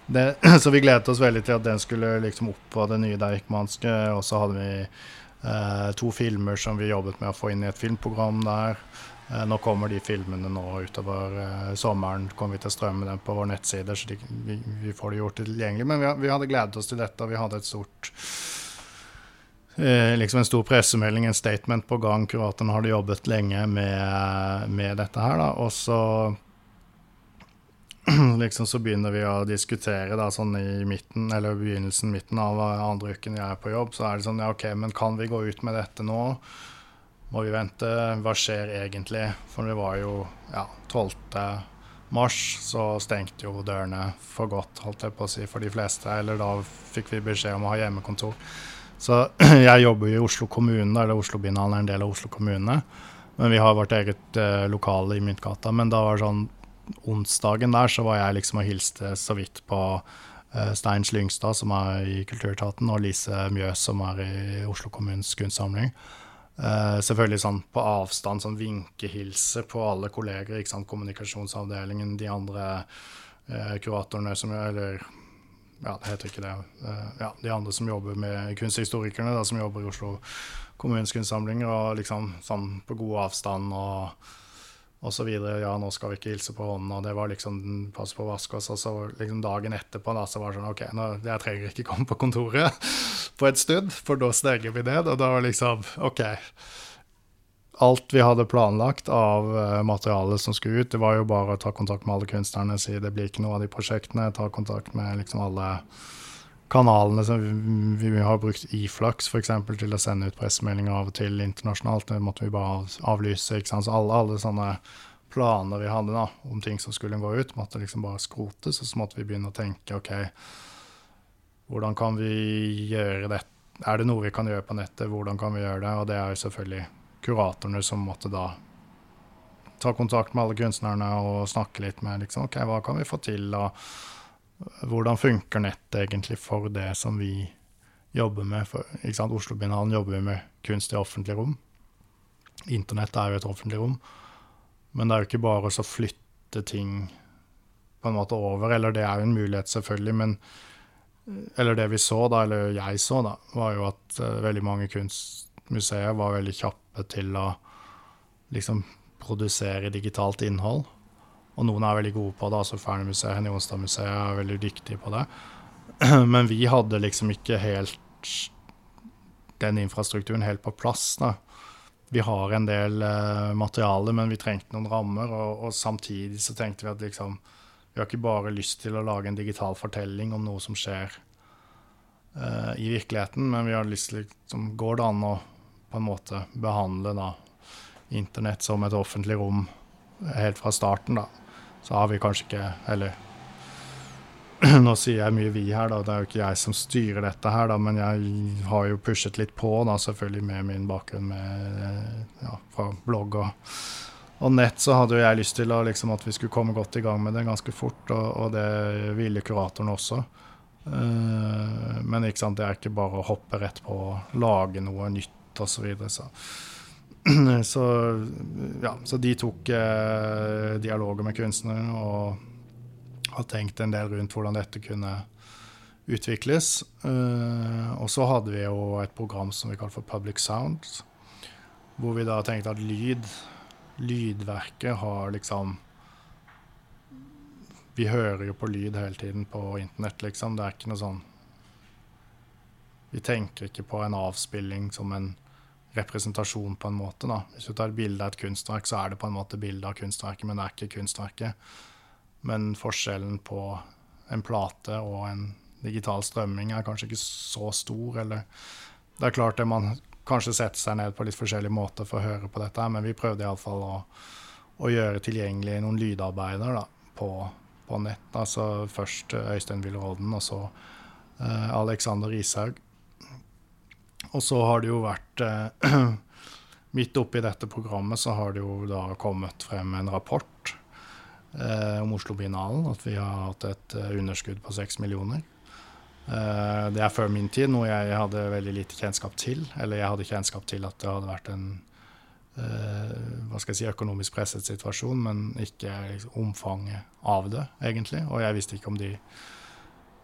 Det, <clears throat> så vi gledet oss veldig til at den skulle liksom opp på det nye Deichmanske, og så hadde vi to filmer som vi jobbet med å få inn i et filmprogram der. Eh, nå kommer de filmene nå utover eh, sommeren. kommer vi til å strømme dem på vår nettside, så de, vi, vi, får det gjort tilgjengelig. Men vi, vi, hadde gledet oss til dette, og vi hadde et stort eh, liksom en stor pressemelding, en statement på gang. Kuratoren hadde jobbet lenge med, med dette her. Da. Og så <clears throat> liksom så begynner vi å diskutere da, sånn i midten, eller begynnelsen, midten av andre uken jeg er på jobb, så er det sånn ja, OK, men kan vi gå ut med dette nå? Må vi vente? Hva skjer egentlig? For det var jo ja, 12. mars, så stengte jo dørene for godt, holdt jeg på å si, for de fleste. Eller da fikk vi beskjed om å ha hjemmekontor. Så <clears throat> jeg jobber jo i Oslo kommune, eller Oslo-Bindhallen er en del av Oslo kommune. Men vi har vårt eget eh, lokale i Myntgata. Men da var det sånn onsdagen der så var jeg liksom og hilste så vidt på uh, Stein Slyngstad, som er i Kulturetaten, og Lise Mjøs, som er i Oslo kommunes kunstsamling. Uh, selvfølgelig sånn på avstand, sånn vinkehilse på alle kolleger. ikke sant, Kommunikasjonsavdelingen, de andre uh, kuratorene som Eller ja, det heter ikke det. ja, De andre som jobber med kunsthistorikerne, da, som jobber i Oslo kommunes kunstsamlinger, og liksom sånn på god avstand. og og så videre. Ja, nå skal vi ikke hilse på hånden, og det var liksom pass på å vaske oss. Og så liksom dagen etterpå da, så var det sånn OK, nå, jeg trenger ikke komme på kontoret <laughs> på et stund, for da stenger vi ned. Og da var liksom OK. Alt vi hadde planlagt av materialet som skulle ut, det var jo bare å ta kontakt med alle kunstnerne si det blir ikke noe av de prosjektene. Ta kontakt med liksom alle kanalene som vi, vi har brukt Iflux f.eks. til å sende ut pressemeldinger av og til internasjonalt. Det måtte vi bare avlyse. ikke sant? Så alle, alle sånne planer vi hadde da, om ting som skulle gå ut, måtte liksom bare skrotes. Og så måtte vi begynne å tenke OK, hvordan kan vi gjøre dette? Er det noe vi kan gjøre på nettet? Hvordan kan vi gjøre det? Og det er jo selvfølgelig kuratorene som måtte da ta kontakt med alle kunstnerne og snakke litt med liksom, OK, hva kan vi få til? Og hvordan funker nettet egentlig for det som vi jobber med? For, ikke sant? Oslo-binalen jobber med kunst i offentlig rom. Internett er jo et offentlig rom. Men det er jo ikke bare å flytte ting på en måte over. Eller det er jo en mulighet, selvfølgelig, men Eller det vi så, da, eller jeg så, da, var jo at uh, veldig mange kunstmuseer var veldig kjappe til å liksom produsere digitalt innhold. Og noen er veldig gode på det. altså Fernermuseet, Henny Jonstad-museet er veldig dyktige på det. <clears throat> Men vi hadde liksom ikke helt den infrastrukturen helt på plass. da vi har en del uh, materiale, men vi trengte noen rammer. Og, og, samtidig så tenkte vi at liksom Vi har ikke bare lyst til å lage en digital fortelling om noe som skjer uh, i virkeligheten, men vi har lyst til liksom, Går det an å på en måte behandle da internett som et offentlig rom helt fra starten, da? Så har vi kanskje ikke Eller <clears throat> Nå sier jeg mye 'vi' her, da. Det er jo ikke jeg som styrer dette her, da, men jeg har jo pushet litt på, da, selvfølgelig med min bakgrunn med, ja, fra blogg og, og, nett. Så hadde jo jeg lyst til å, liksom, at vi skulle komme godt i gang med det ganske fort, og, og det ville kuratoren også. Uh, men sant, det er ikke bare å hoppe rett på å lage noe nytt osv. Så, videre, så. <clears throat> så ja, så de tok eh, dialoger med kunstnere og har tenkt en del rundt hvordan dette kunne utvikles. Uh, og så hadde vi jo et program som vi kalte for Public Sound, hvor vi da tenkte at lyd, lydverket har liksom Vi hører jo på lyd hele tiden på internett, liksom. Det er ikke noe sånn Vi tenker ikke på en avspilling som en representasjon, på en måte. da. Hvis du tar et bilde av et kunstverk, så er det på en måte bilde av kunstverket, men det er ikke kunstverket. Men forskjellen på en plate og en digital strømming er kanskje ikke så stor. Eller det er klart det man kanskje setter seg ned på litt forskjellige måter for å høre på dette, men vi prøvde iallfall å, å gjøre tilgjengelig noen lydarbeider da, på, på, nett. Altså først Øystein Wilrodden, og så uh, Alexander Ishaug. Og så har det jo vært eh, <clears throat> Midt oppi dette programmet så har det jo da kommet frem en rapport eh, om Oslo-binalen, at vi har hatt et eh, underskudd på seks millioner. Eh, det er før min tid, noe jeg hadde veldig lite kjennskap til. Eller jeg hadde kjennskap til at det hadde vært en eh, hva skal jeg si, økonomisk presset situasjon, men ikke liksom, omfanget av det, egentlig. Og jeg visste ikke om de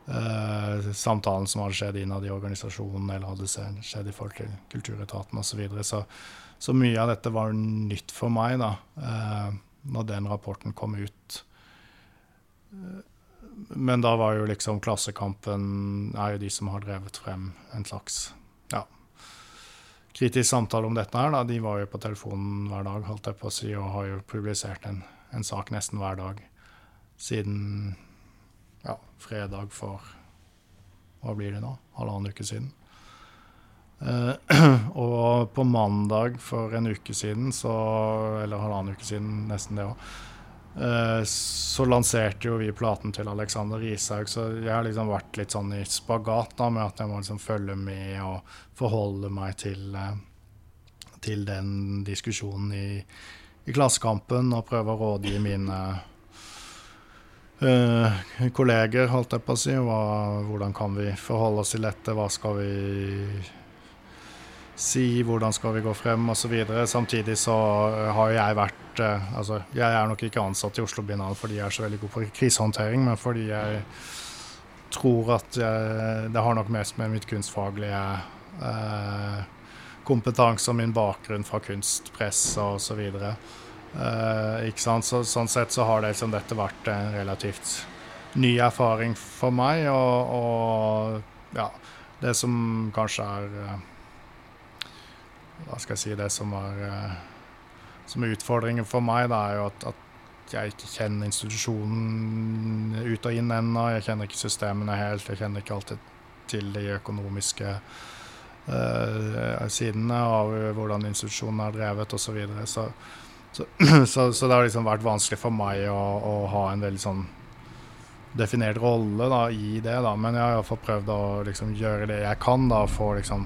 Uh, samtalen som hadde skjedd innad i organisasjonen, eller hadde skjedd i forhold til Kulturetaten osv. Så, videre. så Så mye av dette var nytt for meg. da. Uh, når den rapporten kom ut. Men da var jo liksom Klassekampen er jo de som har drevet frem en slags ja, kritisk samtale om dette her. da. De var jo på telefonen hver dag, holdt jeg på å si, og har jo publisert en, en sak nesten hver dag siden ja, fredag for Hva blir det nå? Halvannen uke siden. Uh, <clears throat> og på mandag for en uke siden, så, eller halvannen uke siden, nesten det òg, uh, eh, så lanserte jo vi platen til Alexander Rishaug, så jeg har liksom vært litt sånn i spagat da, med at jeg må liksom følge med og forholde meg til, uh, til den diskusjonen i, i, Klassekampen og prøve å rådgi mine Uh, kolleger, holdt jeg på å si. Hva, hvordan kan vi forholde oss til dette? Hva skal vi si hvordan skal vi gå frem osv. Samtidig så eh, har jeg vært eh, Altså, jeg er nok ikke ansatt i Oslo Biennale fordi jeg er så veldig god på krisehåndtering, men fordi jeg tror at jeg, det har nok mest med mitt kunstfaglige eh, kompetanse og min bakgrunn fra kunstpress og osv. Eh, ikke sant? Så, sånn sett så har det liksom dette vært en relativt ny erfaring for meg, og, og ja, det som kanskje er eh, hva skal jeg si, det som er, eh, som er utfordringen for meg, da, er jo at, at, jeg ikke kjenner institusjonen ut og inn ennå. Jeg kjenner ikke systemene helt. Jeg kjenner ikke alltid til de økonomiske uh, sidene av hvordan institusjonen er drevet osv. Så, videre. så Så, <clears throat> så, så, det har liksom vært vanskelig for meg å, å ha en veldig sånn definert rolle da, i det. da, Men jeg har iallfall prøvd å liksom gjøre det jeg kan da, for liksom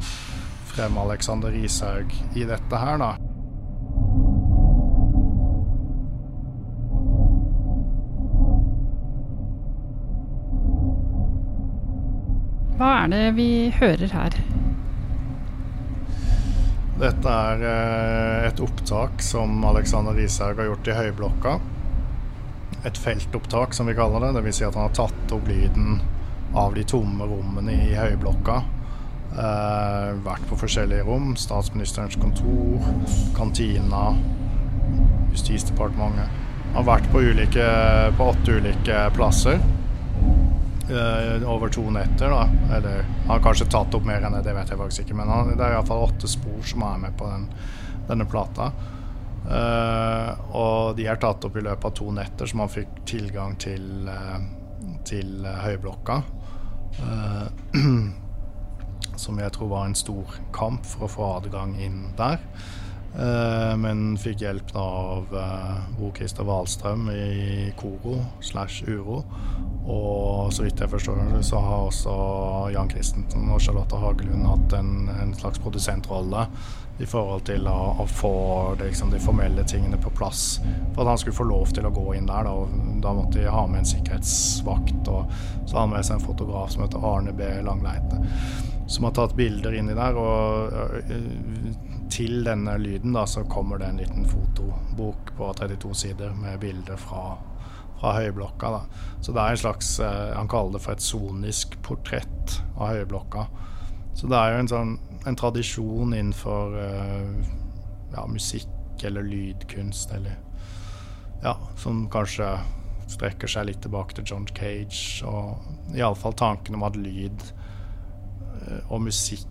fremme Alexander Rishaug i dette her. da. Hva er det vi hører her? Dette er eh, et opptak som Alexander Rishaug har gjort i Høyblokka et feltopptak, som vi kaller det. Dvs. Si at han har tatt opp lyden av de tomme rommene i høyblokka. Eh, vært på forskjellige rom. Statsministerens kontor, kantina, Justisdepartementet. Han har vært på, ulike, på åtte ulike plasser. Eh, over to netter, da. Eller han har kanskje tatt opp mer enn det, det vet jeg faktisk ikke. Men han, det er iallfall åtte spor som er med på den, denne plata. Uh, og de er tatt opp i løpet av to netter, så man fikk tilgang til, uh, til uh, høyblokka. <clears throat> som jeg tror var en stor kamp for å få adgang inn der. Men fikk hjelp av Bo Christer Wahlstrøm i Koro slash Uro. Og så vidt jeg forstår så har også Jan Christensen og Charlotte Hagelund hatt en, en slags produsentrolle i forhold til å, å få liksom, de formelle tingene på plass. For at han skulle få lov til å gå inn der. Da, da måtte de ha med en sikkerhetsvakt. Og så har han med seg en fotograf som heter Arne B. Langleite, som har tatt bilder inni der. Og til denne lyden da, så kommer det en liten fotobok på 32 sider med bilder fra fra høyblokka. Da. Så det er en slags eh, Han kaller det for et sonisk portrett av høyblokka. Så det er jo en sånn en tradisjon innenfor uh, ja, musikk eller lydkunst eller Ja, som kanskje strekker seg litt tilbake til John Cage, og iallfall tanken om at lyd uh, og musikk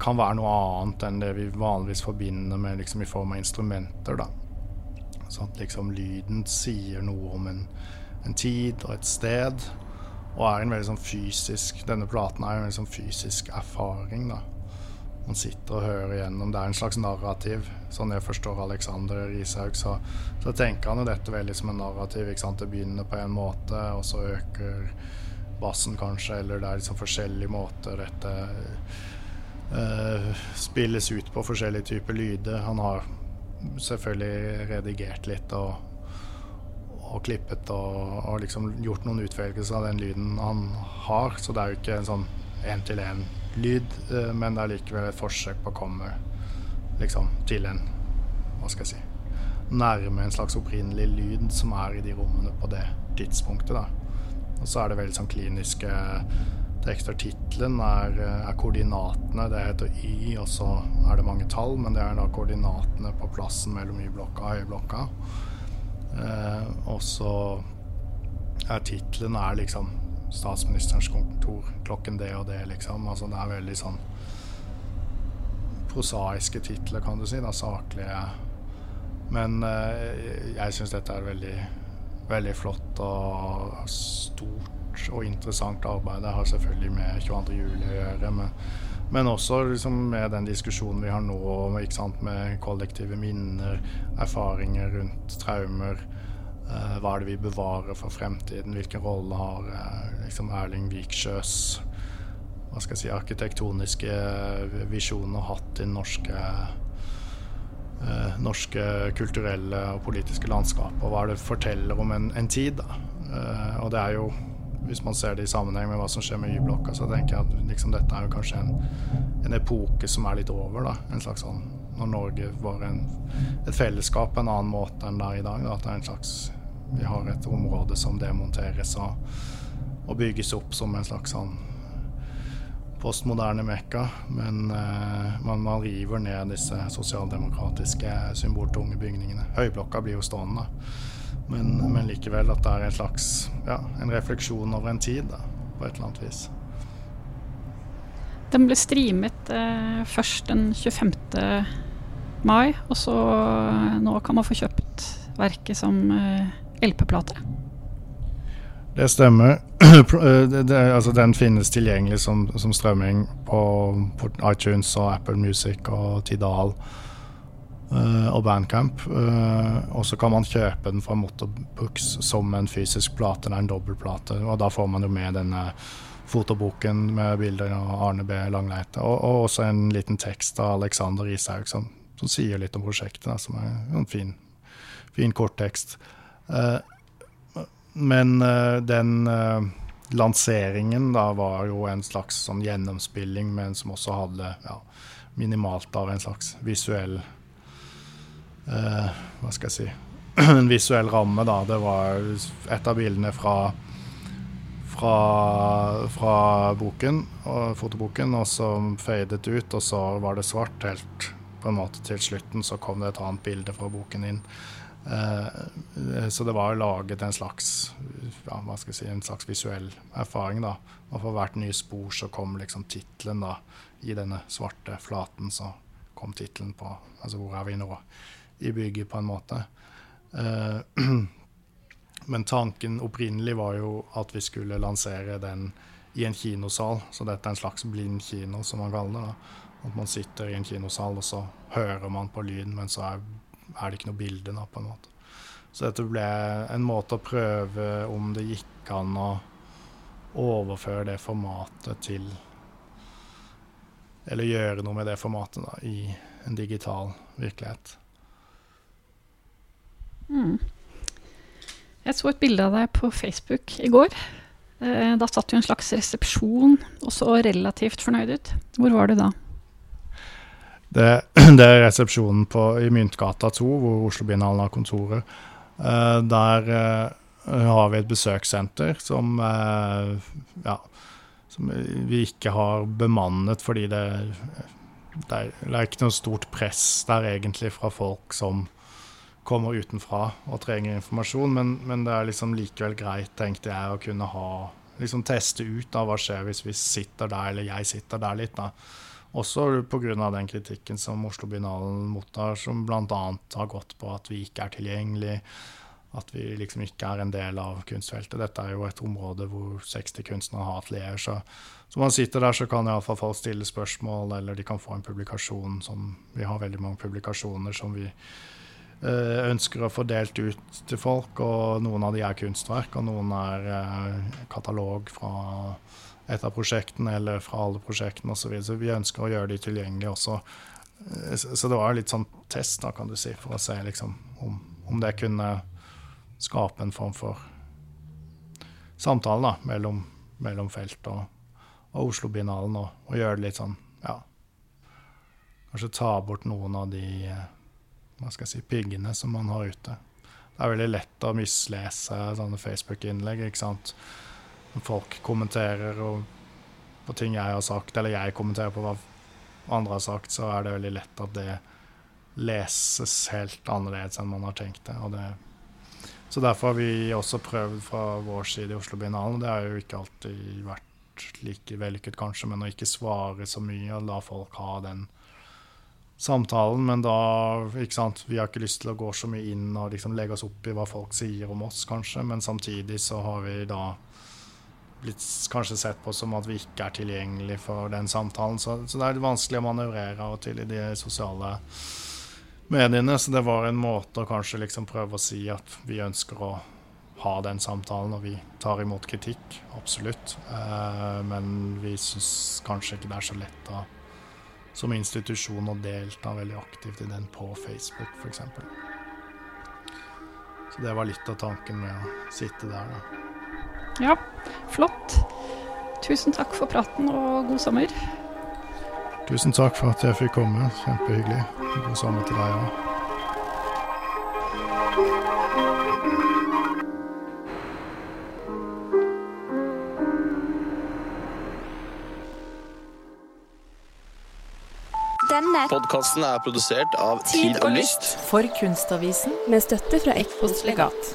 kan være noe annet enn det vi vanligvis forbinder med liksom, i form av instrumenter. da. Sånn at liksom lyden sier noe om en, en tid og et sted. Og er en veldig sånn fysisk Denne platen er en veldig sånn fysisk erfaring, da man sitter og hører igjennom. Det er en slags narrativ. Sånn jeg forstår Alexander Rishaug, så, så, tenker han jo dette veldig som en narrativ. ikke sant? Det begynner på en måte, og så øker bassen kanskje, eller det er liksom forskjellige måter dette spilles ut på, forskjellige typer lyder. Han har selvfølgelig redigert litt og, og klippet og, og liksom gjort noen utvelgelser av den lyden han har, så det er jo ikke en sånn én-til-én lyd, eh, men det er likevel et forsøk på å komme liksom, til en Hva skal jeg si Nærme en slags opprinnelig lyd som er i de rommene på det tidspunktet. da. Og så er det veldig sånn kliniske tekster. Tittelen er, eh, er, koordinatene. Det heter Y, og så er det mange tall, men det er da koordinatene på plassen mellom Y-blokka og Høyblokka. Eh, og så er tittelen er liksom statsministerens kontor klokken det og det, liksom. Altså det er veldig sånn prosaiske titler, kan du si. Da, saklige. Men eh, jeg syns dette er veldig, veldig flott og stort og interessant arbeid. Det har selvfølgelig med 22. juli å gjøre. Men, men også liksom, med den diskusjonen vi har nå sant, med kollektive minner, erfaringer rundt traumer Eh, hva er det vi bevarer for fremtiden? Hvilken rolle har eh, liksom Erling Viksjøs hva skal jeg si, arkitektoniske visjoner hatt i norske, Eh, norske kulturelle og politiske landskap? Og hva det forteller om en, en tid? da? og det er jo, hvis man ser det i sammenheng med hva som skjer med Y-blokka, så tenker jeg at liksom, dette er jo kanskje en, en, epoke som er litt over. da, en slags sånn når Norge var en, et fellesskap på en annen måte enn det er i dag. Da, at det er en slags vi har et område som demonteres og, og bygges opp som en slags sånn postmoderne mekka. Men uh, man, man, river ned disse sosialdemokratiske, symboltunge bygningene. Høyblokka blir jo stående, men, men, likevel at det er en slags ja, en refleksjon over en tid, da, på et eller annet vis. Den ble streamet eh, først den 25. mai, og så eh, nå kan man få kjøpt verket som eh, LP-plate? Det stemmer. <clears throat> Eh, det, det, altså, den finnes tilgjengelig som, som strømming på, på, iTunes og Apple Music og Tidal. Uh, og Bandcamp. Uh, og så kan man kjøpe den fra Motorbooks som en fysisk plate eller en dobbeltplate. Og da får man jo med denne fotoboken med bilder av Arne B. Langleite. Og, og også en liten tekst av Alexander Ishaug som, som, sier litt om prosjektet, da, som er en fin, fin korttekst. Uh, men den lanseringen da var jo en slags sånn gjennomspilling, men som også hadde ja, minimalt av en slags visuell eh, Hva skal jeg si <clears throat> En visuell ramme, da. Det var et av bildene fra fra, fra boken, og fotoboken, og så fadet ut, og så var det svart helt på en måte til slutten. Så kom det et annet bilde fra boken inn. Eh, så det var laget en slags ja, si, en slags visuell erfaring. da. Og for hvert nye spor så kom liksom tittelen i denne svarte flaten. Så kom tittelen på altså hvor er vi nå i bygget, på en måte. Uh, <clears throat> men tanken opprinnelig var jo at vi skulle lansere den i en kinosal. Så dette er en slags blind kino, som man kaller det. da. At man sitter i en kinosal, og så hører man på lyden, men så er, er det ikke noe bilde, da, på en måte. Så dette ble en måte å prøve om det gikk an å overføre det formatet til Eller gjøre noe med det formatet da, i en digital virkelighet. Mm. Jeg så et bilde av deg på Facebook i går. Eh, da satt du i en slags resepsjon og så relativt fornøyd ut. Hvor var du da? Det, <clears throat> det er resepsjonen på, i Myntgata 2, hvor Oslo-binalen har kontoret. Uh, der uh, har vi et besøkssenter som, ja, som vi ikke har bemannet fordi det, det, er, det, er, ikke noe stort press der egentlig fra folk som kommer utenfra og trenger informasjon, men, men det er liksom likevel greit, tenkte jeg, å kunne ha liksom teste ut da, hva skjer hvis vi sitter der, eller jeg sitter der litt. da. Også pga. den kritikken som Oslo-binalen mottar, som bl.a. har gått på at vi ikke er tilgjengelig, at vi liksom ikke er en del av kunstfeltet. Dette er jo et område hvor 60 kunstnere har atelier. Så, så man sitter der, så kan iallfall folk stille spørsmål, eller de kan få en publikasjon som Vi har veldig mange publikasjoner som vi ønsker å få delt ut til folk, og noen av de er kunstverk, og noen er eh, katalog fra et av prosjektene eller fra alle prosjektene osv. Så, videre. så vi ønsker å gjøre de tilgjengelige også. Eh, så det var litt sånn test, da, kan du si, for å se liksom, om, om, det kunne skape en form for samtale da, mellom, mellom felt og, og Oslo-binalen, og, og, gjøre det litt sånn ja, Kanskje ta bort noen av de eh, hva skal jeg si, piggene som man har ute. Det er veldig lett å mislese sånne Facebook-innlegg. ikke sant? Folk kommenterer på ting jeg har sagt, eller jeg kommenterer på hva andre har sagt, så er det veldig lett at det leses helt annerledes enn man har tenkt det. det så derfor har vi også prøvd fra vår side i Oslo og Det har jo ikke alltid vært like vellykket, kanskje, men å ikke svare så mye og la folk ha den samtalen. Men da, ikke sant, vi har ikke lyst til å gå så mye inn og liksom legge oss opp i hva folk sier om oss, kanskje. Men samtidig så har vi da blitt kanskje sett på som at vi ikke er tilgjengelig for den samtalen. Så, så det er litt vanskelig å manøvrere av og til i de sosiale mediene. Så det var en måte å kanskje liksom prøve å si at vi ønsker å ha den samtalen, og vi tar imot kritikk, absolutt. Eh, men vi syns kanskje ikke det er så lett å, som institusjon å delta veldig aktivt i den på Facebook, f.eks. Så det var litt av tanken med å sitte der, da. Ja, flott. Tusen takk for praten, og god sommer. Tusen takk for at jeg fikk komme. Kjempehyggelig. God sommer til deg òg. Denne podkasten er produsert av Tid og Lyst for Kunstavisen med støtte fra Ekpos legat.